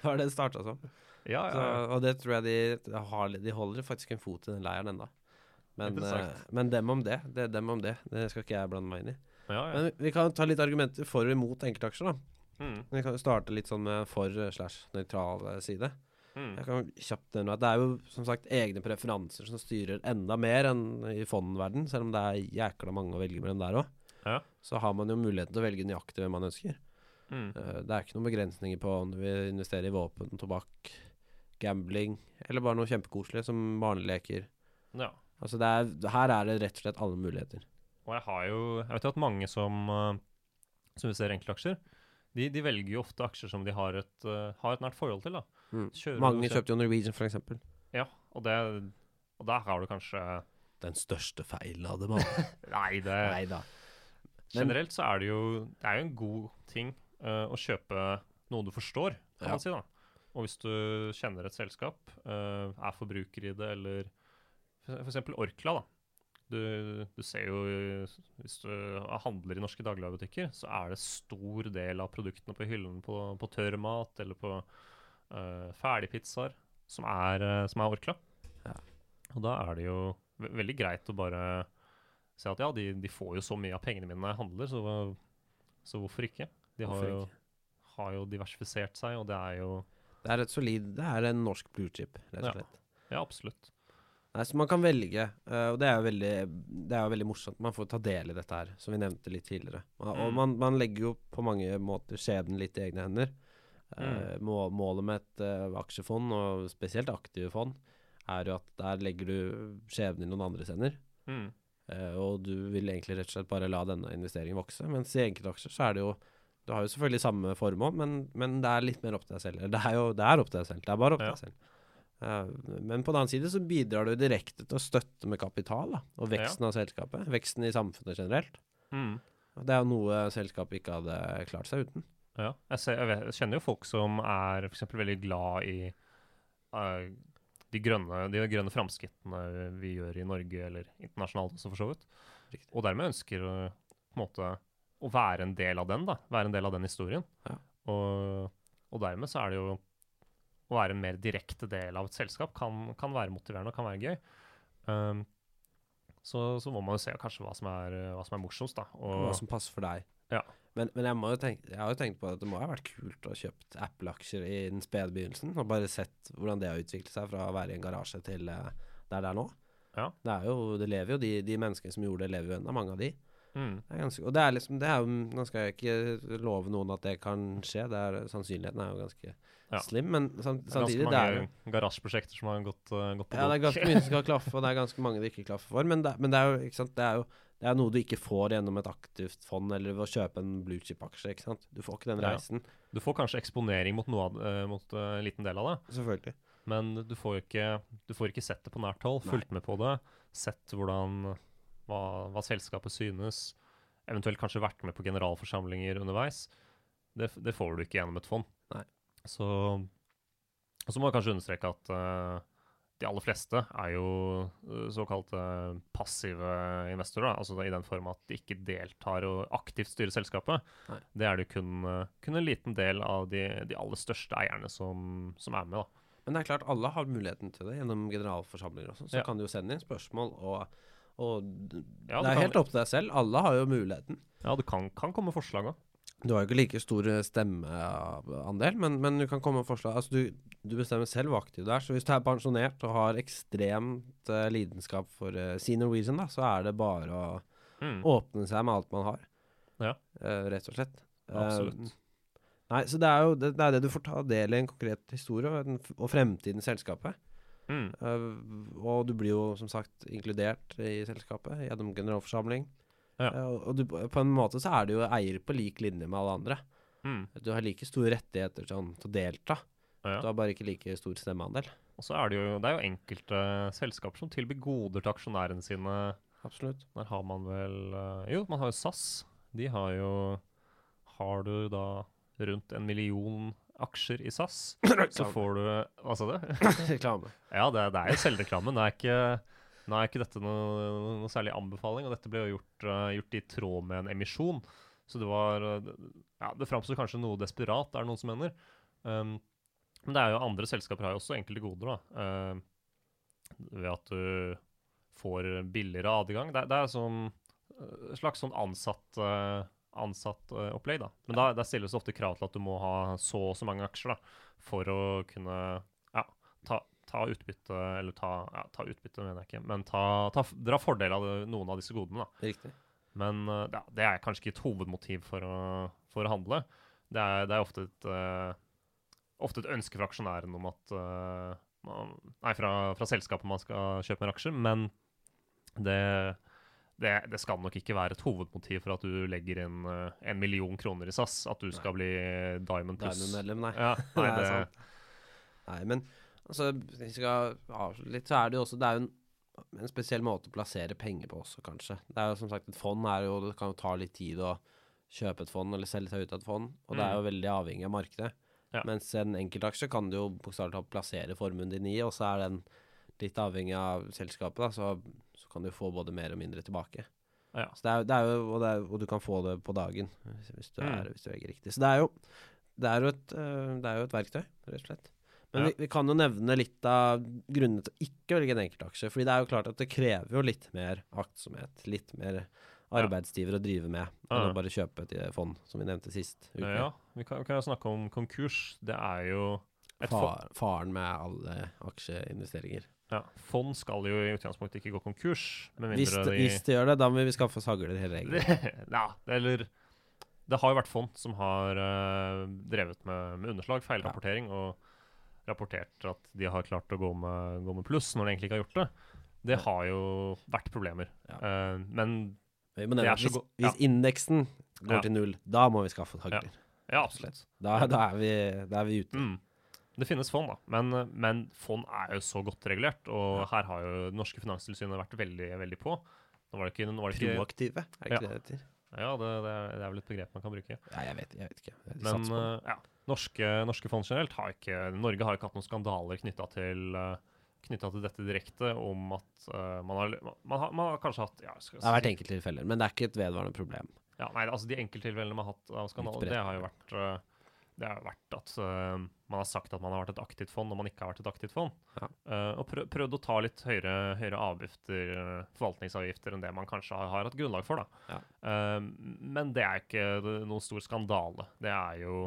Det var det det starta som. ja, ja, Så, og det tror jeg de, har, de holder faktisk en fot i den leiren ennå. Men, eh, men dem om det. Det er dem om det. Det skal ikke jeg blande meg inn i. ja, ja. Men vi kan ta litt argumenter for og imot enkeltaksjer, da. Mm, Vi kan starte litt sånn med for eh, slash nøytral eh, side. mm. Jeg kan kjapt nevne at det er jo som sagt egne preferanser som styrer enda mer enn i fondverden, selv om det er jækla mange å velge mellom der òg. Ja. Så har man jo muligheten til å velge nøyaktig hvem man ønsker. Mm. Eh, Det er ikke noen begrensninger på om du vil investere i våpen, tobakk, gambling, eller bare noe kjempekoselig som barneleker. Ja. Altså er, her er det rett og slett alle muligheter. Og jeg har jo Jeg vet jo at mange som uh, Som ser enkeltaksjer, de, de velger jo ofte aksjer som de har et, uh, har et nært forhold til. da. Mm. Mange kjøpte jo Norwegian, eksempel. Ja, og, det, og der har du kanskje Den største feilen av dem alle. Nei, det Nei da. Generelt så er det jo Det er jo en god ting uh, å kjøpe noe du forstår, kan Ja. man si. da. Og hvis du kjenner et selskap, uh, er forbruker i det, eller f.eks. Orkla, da. Du, du ser jo Hvis du handler i norske dagligvarebutikker, så er det stor del av produktene på hyllene på, på tørrmat eller på uh, ferdigpizzaer som, er, uh, som er Orkla. Ja. Og da er det jo ve veldig greit å bare si at ja, de, de får jo så mye av pengene mine når jeg handler, så, så hvorfor ikke? De har, Hvorfor jo, har jo diversifisert seg, og det er jo Det er et solid Det er en norsk blue chip, rett og Ja. slett. Ja, absolutt. Nei, så man kan velge, uh, og det er jo veldig, det er jo veldig morsomt. Man får ta del i dette her, som vi nevnte litt tidligere. Og, og Mm. man, man legger jo på mange måter skjebnen litt i egne hender. Uh, Mm. må, målet med et uh, aksjefond, og spesielt aktive fond, er jo at der legger du skjebnen i noen andres hender. Mm. Og du vil egentlig rett og slett bare la denne investeringen vokse. Mens i enkeltaksjer så er det jo Du har jo selvfølgelig samme formål, men, men det er litt mer opp til deg selv. Det er jo det er opp til deg selv. Det er bare opp til Ja. deg selv. Eh, men på den annen side så bidrar du direkte til å støtte med kapital da, og veksten av selskapet. Veksten i samfunnet generelt. Mm. Det er jo noe selskapet ikke hadde klart seg uten. Ja. Jeg, ser, jeg, vet, jeg kjenner jo folk som er eksempel veldig glad i uh, de grønne, de grønne framskrittene vi gjør i Norge, eller internasjonalt også, for så vidt. Riktig. Og dermed ønsker å, på en måte, å være en del av den, da. Være en del av den historien. Ja. Og, og dermed så er det jo å være en mer direkte del av et selskap kan, kan være motiverende og kan være gøy. Um, så, så må man jo se kanskje hva som er, hva som er morsomst, da. Hva som passer for deg. Ja. Men, men jeg, må jo tenke, jeg har jo tenkt på at det må ha vært kult å kjøpt Apple-aksjer i den spede begynnelsen, og bare sett hvordan det har utviklet seg fra å være i en garasje til eh, der det er nå. Ja. Det er jo, det lever jo de, de menneskene som gjorde det, lever jo ennå, mange av de. Mm, Det er ganske, og det er liksom, det er jo, nå skal jeg ikke love noen at det kan skje, det er, sannsynligheten er jo ganske Ja. slim, men sam, det er samtidig, ganske mange garasjeprosjekter som har gått, uh, gått på ja, det er ganske mye som skal klaffe, og det er ganske mange det ikke klaffer for. Men det, men det er jo ikke sant, det er jo det er noe du ikke får gjennom et aktivt fond eller ved å kjøpe en blue chip-aksje. ikke sant? Du får ikke den Ja. reisen. Du får kanskje eksponering mot, noe eh, mot uh, en liten del av det, Selvfølgelig. men du får ikke, du får ikke sett det på nært hold, fulgt med på det, sett hvordan, hva, hva selskapet synes, eventuelt kanskje vært med på generalforsamlinger underveis. Det, det får du ikke gjennom et fond. Nei. Så, og så må jeg kanskje understreke at uh, de aller fleste er jo såkalt såkalte passive investorer, altså i den form at de ikke deltar og aktivt styrer selskapet. Nei. Det er det kun, eh, kun en liten del av de, de aller største eierne som, som er med. da. Men det er klart, alle har muligheten til det gjennom generalforsamlinger også. Så Ja. kan du jo sende inn spørsmål, og, og Ja, det er helt opp til deg selv. Alle har jo muligheten. Ja, det kan, kan komme forslag òg. Du har jo ikke like stor eh, stemmeandel, men, men du kan komme med forslag. Altså, du, du bestemmer selv hvor aktiv du er. Så hvis du er pensjonert og har ekstremt uh, lidenskap for uh, Sea Norwegian, da, så er det bare å Mm. åpne seg med alt man har. Ja. Uh, rett og slett. Absolutt. Eh, nei, så det er jo det, det er det du får ta del i en konkret historie og, og fremtidens selskapet. Mm. Eh, og du blir jo som sagt inkludert i selskapet gjennom generalforsamling. Ja. Eh, og du, på en måte så er du jo eier på lik linje med alle andre. Mm. Du har like store rettigheter sånn, til å delta. Ja. Du har bare ikke like stor stemmeandel. Og så er det jo, det er jo enkelte selskaper som tilbyr goder til aksjonærene sine. Absolutt. Der har man vel eh, Jo, man har jo SAS. De har jo Har du da rundt en million aksjer i SAS, så får du Hva sa du? Reklame. Ja, det, det er jo selvreklame. Det er ikke nå er ikke dette noe, noe særlig anbefaling, og dette ble jo gjort, uh, gjort i tråd med en emisjon. Så det var eh, Ja, det framsto kanskje noe desperat, er det noen som mener. Um, men det er jo andre selskaper har jo også enkelte goder, da. Uh, ved at du får billigere adgang. Det, det er sånn eh, slags sånn ansatt uh, ansatt eh, opplegg, da. Men da, der stilles ofte krav til at du må ha så og så mange aksjer da, for å kunne ja, ta, ta utbytte, eller ta, ja, ta utbytte, mener jeg ikke, men dra fordel av noen av disse godene. da. Riktig. Men eh, ja, det er kanskje ikke et hovedmotiv for å, for å handle. Det er, det er ofte et, uh, ofte et ønske fra aksjonæren om at uh, man, Nei, fra, fra selskapet man skal kjøpe mer aksjer, men det, det, det skal nok ikke være et hovedmotiv for at du legger inn uh, en million kroner i SAS. At du skal bli Diamond Plus. Diamond-medlem, nei. Ja, nei, Det er sant. Nei, men altså, vi skal avslutte litt, så er det jo også Det er jo en, en spesiell måte å plassere penger på også, kanskje. Det er jo som sagt et fond er jo Det kan jo ta litt tid å kjøpe et fond eller selge seg ut av et fond, og det er jo veldig avhengig av markedet. Mm. Ja. Mens en enkeltaksje kan du jo bokstavelig talt plassere formuen din i, og så er den litt avhengig av selskapet, da, så, så kan du få både mer og mindre tilbake. ja. Så det er, det er jo, og, det er, og du kan få det på dagen hvis, du, er, Mm. hvis du er riktig. Så det er jo, det jo, et, øh, det jo et verktøy, rett og slett. Men Ja. vi, vi kan jo nevne litt av grunnene til å ikke velge en enkeltaksje. Fordi det er jo klart at det krever jo litt mer aktsomhet, litt mer arbeidsgiver å drive med, enn å bare kjøpe et eh, fond, som vi nevnte sist uke. ja, vi kan, vi kan jo snakke om konkurs. Det er jo et fond. Far, faren med alle aksjeinvesteringer. Ja, fond skal jo i utgangspunktet ikke gå konkurs, Hvis det, de hvis det gjør det, da må vi skaffe oss hagler hele regelen. ja, eller Det har jo vært fond som har uh, drevet med, med underslag, feilrapportering, og rapportert at de har klart å gå med, gå med pluss når de egentlig ikke har gjort det. Det har jo vært problemer. Ja. Uh, men Det er så hvis, ja. hvis indeksen går Ja. til null, da må vi skaffe oss hagler. ja, absolutt. Da, da, er vi, da er vi ute. Mm. Det finnes fond, da, men, men fond er jo så godt regulert, og Ja. her har jo det norske finanstilsynet vært veldig veldig på. Nå var det ikke, nå var det ikke Proaktive, er det ikke det det heter? Ja, det, det, er, vel et begrep man kan bruke. Ja, jeg vet, jeg vet ikke. Jeg Men eh, ja, norske, norske fond generelt har ikke Norge har ikke hatt noen skandaler knytta til uh, knytta til dette direkte om at uh, man, har, man, har, man har kanskje hatt ja, skal, det har vært enkelttilfeller, men det er ikke et vedvarende problem. ja, nei, altså De enkelttilfellene man har hatt av skandaler, det har jo vært eh, det har vært at uh, man har sagt at man har vært et aktivt fond når man ikke har vært et aktivt fond. Ja. Uh, og prøv, prøvd å ta litt høyere, høyere avgifter, eh, forvaltningsavgifter, enn det man kanskje har, har hatt grunnlag for. Ja. Uh, men det er ikke noen stor skandale. Det er jo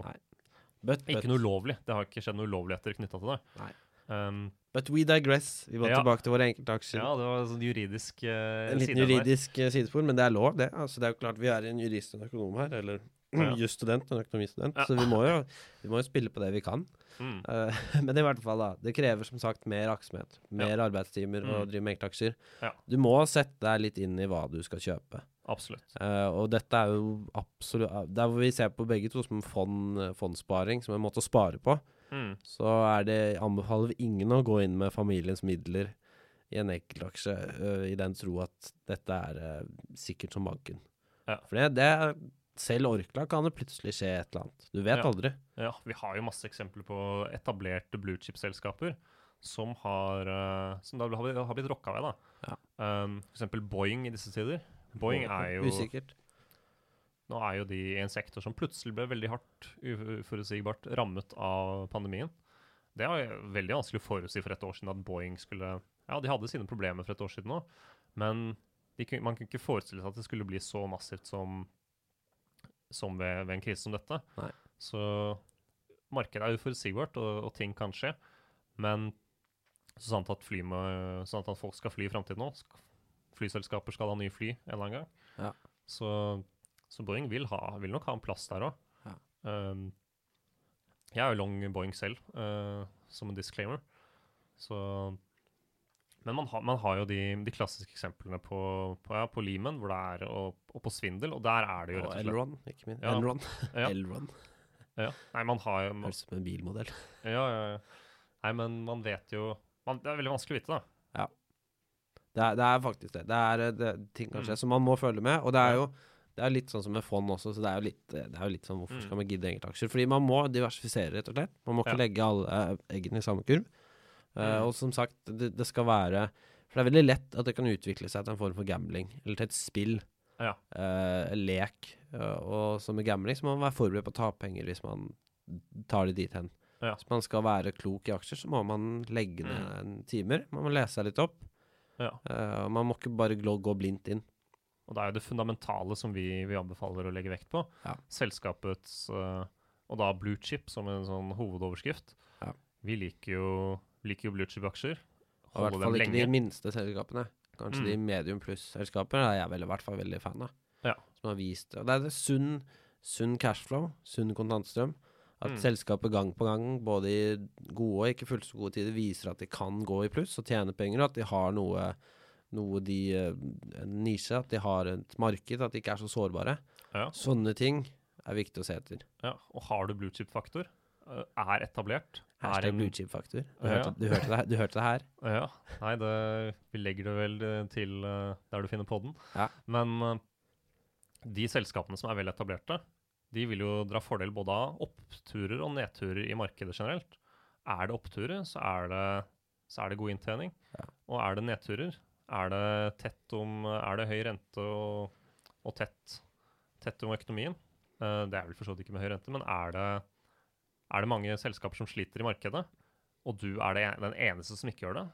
but, ikke but, noe ulovlig. Det har ikke skjedd noe ulovligheter knytta til det. Nei. Um, but we digress. Vi må Ja. tilbake til våre enkeltaksjer. ja, det var sånn juridisk uh, en liten juridisk sidespor, men det er lov, det. Altså, det er jo klart Vi er en jurist og en økonom her, eller Ja. jusstudent og en økonomistudent, Ja. så vi må, jo, vi må jo spille på det vi kan. Mm. Uh, men i hvert fall, da. Det krever som sagt mer aktsomhet. Mer arbeidstimer mm. og drive med enkeltaksjer. Ja. Du må sette deg litt inn i hva du skal kjøpe. Absolutt. Uh, og dette er jo absolutt Der hvor vi ser på begge to som fond, fondssparing, som en måte å spare på, Mm. så er det, anbefaler vi ingen å gå inn med familiens midler i en enkeltaksje uh, i den tro at dette er sikkert som banken. Ja. For det, det er, selv Orkla kan det plutselig skje et eller annet. Du vet Ja. aldri. Ja, vi har jo masse eksempler på etablerte bluechip-selskaper som har uh, Som da har, blitt- har blitt rocka ved, da. Ja. Um, eksempel Boeing i disse tider. Boeing er jo Usikkert. Nå er jo de i en sektor som plutselig ble veldig hardt, uforutsigbart, rammet av pandemien. Det var veldig vanskelig å forutsi for et år siden at Boeing skulle Ja, de hadde sine problemer for et år siden òg, men de, man kunne ikke forestille seg at det skulle bli så massivt som, som ved, ved en krise som dette. Nei. Så markedet er uforutsigbart, og, og ting kan skje. Men så sant at, fly med, sant at folk skal fly i framtiden nå, flyselskaper skal ha nye fly en eller annen gang, Ja. så, så Boeing vil, ha, vil nok ha en plass der òg. Ja. Um, jeg er jo long Boeing selv, uh, som en disclaimer. Så Men man, har- man har jo de, de klassiske eksemplene på, på, ja, på Lehman, hvor det er, og, og på svindel, og der er det jo rett og slett Elron, ikke minst. Ja. Elron. Ja. Elron. Ja. Nei, man har jo Høres ut som en bilmodell. ja, ja, ja. Nei, men man vet jo man, Det er veldig vanskelig å vite, da. Det er, det er faktisk det. Det er, eh, det, ting kan skje Mm. som man må følge med. Og det er jo det er litt sånn som med fond også, så det er jo litt, det er jo litt sånn hvorfor Mm. skal man gidde enkeltaksjer? Fordi man må diversifisere, rett og slett. Man må ikke Ja. legge alle eggene i samme kurv. Mm. og som sagt, det, det skal være For det er veldig lett at det kan utvikle seg til en form for gambling, eller til et spill. Ja. Uh, lek. Uh, og som med gambling så må man være forberedt på å tape penger hvis man tar det dit hen. Ja. Hvis man skal være klok i aksjer, så må man legge ned Mm. timer. Man må lese seg litt opp. Ja. Og man må ikke bare gå blindt inn. Og det er jo det fundamentale som vi, vi anbefaler å legge vekt på. Selskapets uh, Og da blue chip som en sånn hovedoverskrift. Ja. Vi liker jo, liker jo blue chip-aksjer. Og i hvert fall ikke ikke de minste selskapene. Kanskje Mm. de medium pluss-selskaper er jeg vel i hvert fall veldig fan av. Ja. Som har vist Og det er det sunn, sunn cashflow, sunn kontantstrøm. At Mm. selskapet gang på gang, både i gode og ikke fullt så gode tider, viser at de kan gå i pluss og tjene penger, og at de har noe, noe de eh, En nisje, at de har et marked, at de ikke er så sårbare. Ja. Sånne ting er viktig å se etter. ja. Og har du blue chip-faktor, eh, er etablert er Hashtag bluechip-faktor. Du, Ja. du, du hørte det her. Ja. Nei, det, vi legger det vel eh, til eh, der du finner podden. Ja. Men eh, de selskapene som er vel etablerte, de vil jo dra fordel både av oppturer og nedturer i markedet generelt. Er det oppturer, så er det, så er det god inntjening. Ja. Og er det nedturer, er det tett om Er det høy rente og, og tett, tett om økonomien? Det er vel for så vidt ikke med høy rente, men er det, er det mange selskaper som sliter i markedet, og du er det, den eneste som ikke gjør det,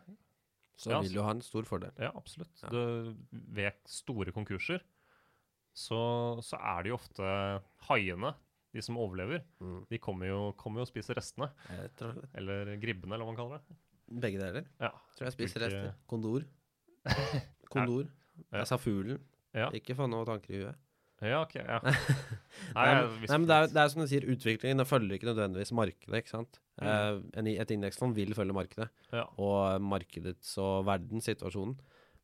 Så Ja, vil du ha en stor fordel. ja, absolutt. Ja. Du, ved store konkurser så, så er det jo ofte haiene, de som overlever. Mm. De kommer jo, kommer jo og spiser restene. Eller gribbene, eller hva man kaller det. Begge deler. Ja. Tror jeg spiser rester. Kondor. Kondor. Jeg sa fuglen. Ja. Ikke få noe tanker i huet. Ja, ok. Ja. Nei, Nei, men, det, er, det er som du sier, utviklingen følger ikke nødvendigvis markedet. ikke sant? Mm. Eh, et indeksfond vil følge markedet, ja. og markedets og verdenssituasjonen.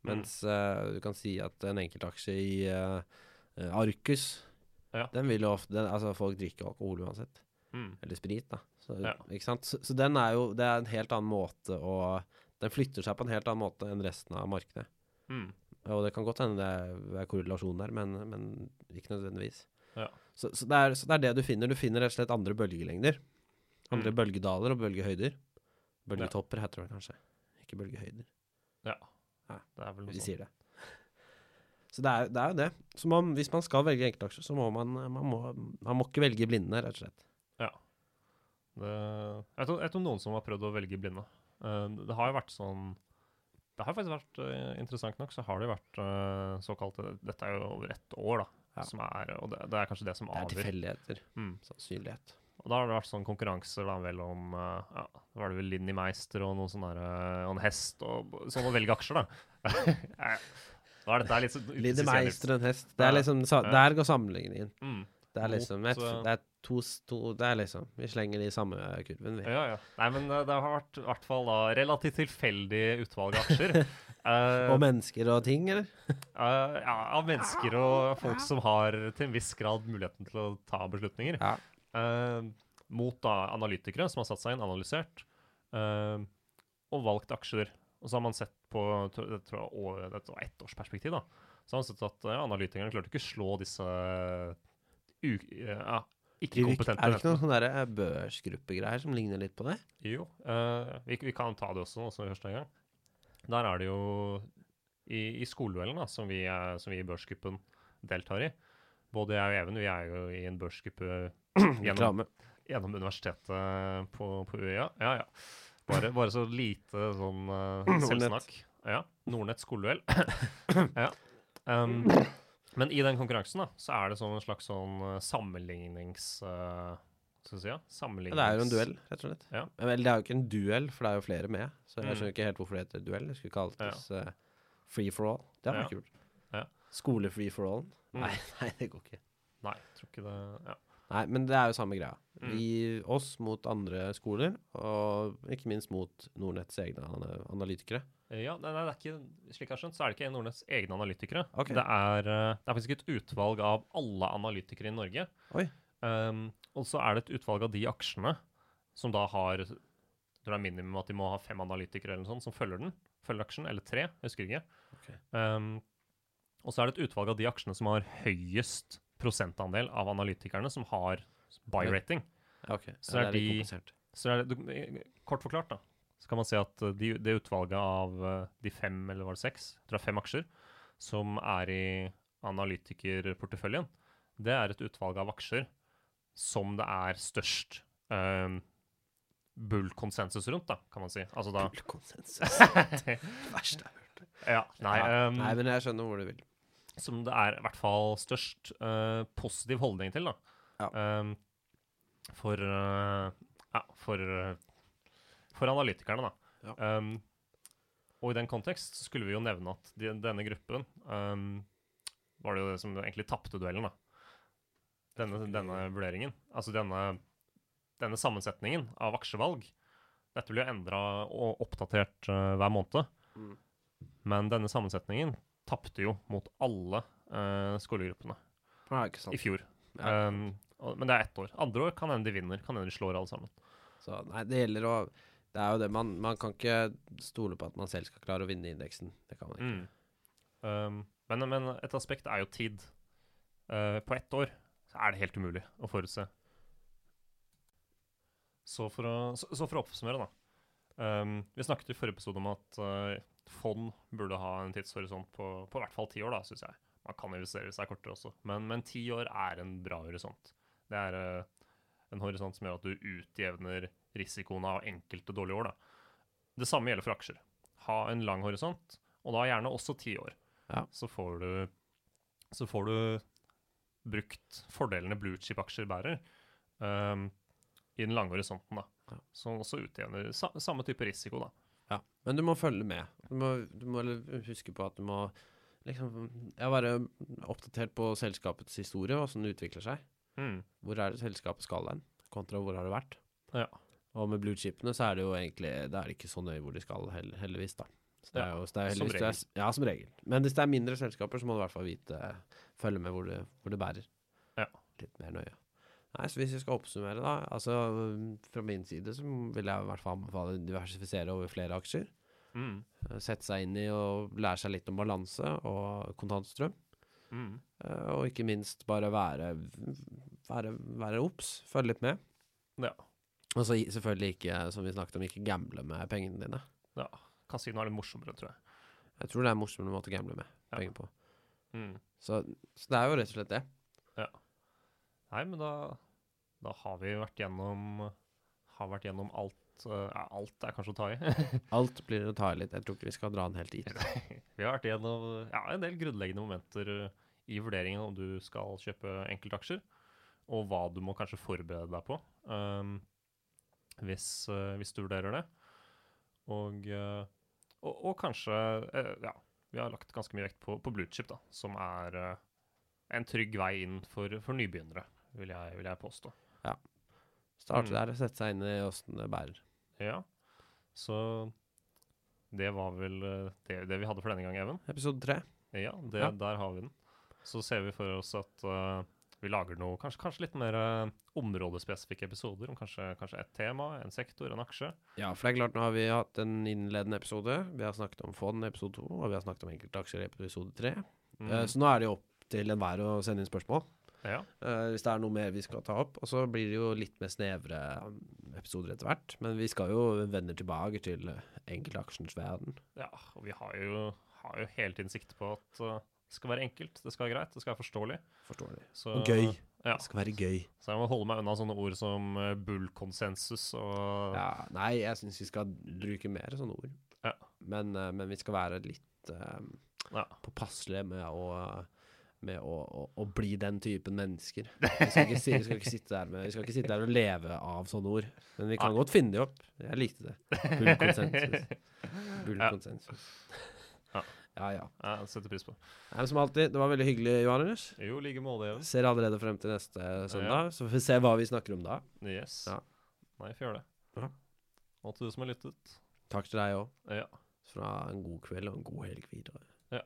Mm. Mens eh, du kan si at en enkeltaksje i eh, Arcus Ja. Den vil jo ofte den, Altså, folk drikker alkohol uansett. Mm. Eller sprit, da. Så, ikke sant? Så, så den er jo Det er en helt annen måte å Den flytter seg på en helt annen måte enn resten av markedet. Mm. Og det kan godt hende det er, korrelasjon der, men, men ikke nødvendigvis. Ja. Så, så, det er, så det er det du finner. Du finner rett og slett andre bølgelengder. Andre Mm. bølgedaler og bølgehøyder. Bølgetopper heter det kanskje. Ikke bølgehøyder. ja. Ja. Det er vel noe Vi sånt. sier det. Så det er, det er jo det. Så man, hvis man skal velge enkeltaksjer, så må man, man, må, man må ikke velge blinde, rett og slett. Det, jeg tror, jeg tror, noen som har prøvd å velge blinde. Eh, det har jo vært sånn Det har faktisk vært eh, interessant nok, så har det vært uh, såkalt Dette er jo over ett år, da. Ja. Som er, og det, det er kanskje det som Det er avgjør. tilfeldigheter. Mm. Sannsynlighet. Og da har det vært sånn konkurranser da vel om eh, ja, Da var det vel Linni Meister og noen sånne der, eh, og en hest og sånn å velge aksjer, da. Da er dette litt Lide Meister og en hest. Det er liksom. Der går sammenligningen. Mm. Det er Mot, liksom et, eh, Det er to, to Det er liksom Vi slenger de samme kurven, vi. Ja, ja. Nei, men eh, det har vært i hvert fall da relativt tilfeldig utvalg av aksjer. Uh, Og mennesker og ting, eller? Uh, ja, av mennesker og folk som har til en viss grad muligheten til å ta beslutninger. Ja. Uh, mot da analytikere som har satt seg inn, analysert, eh, og valgt aksjer. Og så har man sett på det tror jeg, et ettårsperspektiv, da, så har man sett at ja, analytikerne klarte ikke å slå disse u, ja, Er ikke-kompetente det ikke noen sånne eh, børsgruppegreier som ligner litt på det? Jo, uh, vi, vi kan ta det også også som vi først er i gang. Der er det jo i, i skoleduellen, da, som vi, er, som vi i børsgruppen deltar i. Både jeg og Even vi er jo i en børsgruppe gjennom, gjennom universitetet på, på UiA. Ja, ja. Bare, bare så lite sånn uh, selvsnakk. Ja. Nordnett skoleduell. ja. Um, men i den konkurransen da, så er det sånn en slags sånn eh, sammenlignings... Uh, skal si, ja? Ja, det er jo en duell, rett og slett. Ja. Men det er jo ikke en duell, for det er jo flere med. Så jeg Mm. skjønner ikke helt hvorfor det heter duell. Det skulle kaltes uh, free for all. Det hadde vært kult. Ja. Skole free for all. Mm. Nei, nei, det går ikke. Nei, jeg tror ikke det Ja. Nei, men det er jo samme greia. Mm. Vi, oss mot andre skoler, og ikke minst mot Nordnetts egne ana- analytikere. Ja, nei, nei, det er ikke, slik jeg har skjønt, så er det ikke Nordnetts egne analytikere. Okay. Det, er, eh, det er faktisk et utvalg av alle analytikere i Norge. Um, og så er det et utvalg av de aksjene som da har jeg tror det er minimum at de må ha fem analytikere eller noe sånt som følger den. Følger aksjen, eller tre, jeg husker ikke. Okay. Um, og så er det et utvalg av de aksjene som har høyest prosentandel av analytikerne som har buy-rating. Okay. ok. Så ja, er de- Så er eh, kort forklart, da, så kan man si at eh, de, det utvalget av eh, de fem, eller var det seks, jeg tror det er fem aksjer, som er i analytikerporteføljen, det er et utvalg av aksjer som det er størst um, bull-konsensus rundt, da, kan man si. Altså da Full konsensus. Det verste jeg har hørt. Ja, nei, um, Nei, men jeg skjønner hvor du vil. som det er i hvert fall størst uh, positiv holdning til, da. Ja. Um, for uh, ja, for, for analytikerne, da. Ja. Um, og i den kontekst så skulle vi jo nevne at de, denne gruppen um, var det jo det som egentlig tapte duellen, da. Denne, denne vurderingen. Altså denne denne sammensetningen av aksjevalg Dette blir jo endra og oppdatert uh, hver måned. Mm. Men denne sammensetningen tapte jo mot alle uh, skolegruppene Ja, i fjor. Ja. Um, og, men det er ett år. Andre år kan hende de vinner. Kan hende de slår alle sammen. Så nei, det gjelder å Det er jo det, man, man kan ikke stole på at man selv skal klare å vinne indeksen. Det kan man ikke. Mm. Um, men, men et aspekt er jo tid. Uh, på ett år så er det helt umulig å forutse. Så for å, så, så for å oppsummere, da. Um, vi snakket i forrige episode om at uh, fond burde ha en tidshorisont på, på hvert fall ti år, da, syns jeg. Man kan investere seg kortere også, men, men ti år er en bra horisont. Det er uh, en horisont som gjør at du utjevner risikoen av enkelte dårlige år. Da. Det samme gjelder for aksjer. Ha en lang horisont, og da gjerne også ti år. Ja. Så får du så får du brukt fordelene blue chip-aksjer bærer um, i den lange horisonten, da. Ja. Som også utjevner sa samme type risiko, da. Ja, men du må følge med. Du må, du må huske på at du må liksom ja, være oppdatert på selskapets historie, hvordan det utvikler seg. Mm. Hvor er det selskapet skal hen, kontra hvor har det vært. Ja. Og med bluechipene så er det jo egentlig Det er ikke så nøye hvor de skal, heldigvis, da. Så det er jo, så det er som regel. er, ja, som regel. Men hvis det er mindre selskaper, så må du i hvert fall vite Følge med hvor det, hvor det bærer. Ja. Litt mer nøye. Nei, så Hvis vi skal oppsummere, da altså Fra min side så vil jeg i hvert fall anbefale å diversifisere over flere aksjer. Mm. Eh, Sette seg inn i og lære seg litt om balanse og kontantstrøm. Mm. Eh, Og ikke minst bare være være, være obs, følge litt med. Ja. Og så selvfølgelig ikke, som vi snakket om, ikke gamble med pengene dine. ja. Kasino er det morsommere, tror jeg. Jeg tror det er en morsommere måte å gamble med Ja. penger på. Mm. Så, så det er jo rett og slett det. Ja. Nei, men da, da har vi vært gjennom Har vært gjennom alt uh, ja, Alt er kanskje å ta i. Alt blir å ta i litt. Jeg tror ikke vi skal dra den helt dit. vi har vært gjennom ja, en del grunnleggende momenter uh, i vurderingen om du skal kjøpe enkeltaksjer, og hva du må kanskje forberede deg på um, hvis, uh, hvis du vurderer det. Og, uh, og, og kanskje uh, Ja, vi har lagt ganske mye vekt på, på Bluechip, da, som er en trygg vei inn for, for nybegynnere, vil jeg, vil jeg påstå. Starte Mm. der og sette seg inn i åssen det bærer. Ja, så det var vel det, det vi hadde for denne gang, Even. Episode tre. Ja, det, Ja. der har vi den. Så ser vi for oss at uh, vi lager noe, kanskje, kanskje litt mer uh, områdespesifikke episoder om kanskje, kanskje et tema, en sektor, en aksje. Ja, for det er klart, nå har vi hatt en innledende episode. Vi har snakket om fond i episode to, og vi har snakket om enkeltaksjer i episode tre. Mm. Uh, så nå er det jo opp til enhver å sende inn spørsmål. ja. Uh, hvis det er noe mer vi skal ta opp. Og så blir det jo litt mer snevre episoder etter hvert. Men vi skal jo vende tilbake til enkeltaksjens verden. ja, og vi har jo, har jo helt innsikt på at uh, det skal være enkelt, det skal være greit, det skal være forståelig. Forståelig. Så, Og gøy. Ja, Det skal være gøy. så jeg må holde meg unna sånne ord som uh, bull-konsensus og Ja, nei, jeg syns vi skal bruke mer sånne ord. Ja. Men, uh, men vi skal være litt um, påpasselige med å med å, å, å bli den typen mennesker. Vi skal, ikke, vi, skal ikke med, vi skal ikke sitte der og leve av sånne ord. Men vi kan godt finne de opp. Jeg likte det. Bullkonsensus. Bullkonsensus. Ja. Ja, ja. Jeg setter pris på. Ja, som alltid, det var veldig hyggelig, Johannes. Jo, like måte, ja. Ser allerede frem til neste søndag, så får vi se hva vi snakker om da. Yes. Ja. Nei, vi får gjøre det. Ja. Og til du som har lyttet. Takk til deg òg. Ja. Fra en god kveld og en god helg videre. ja.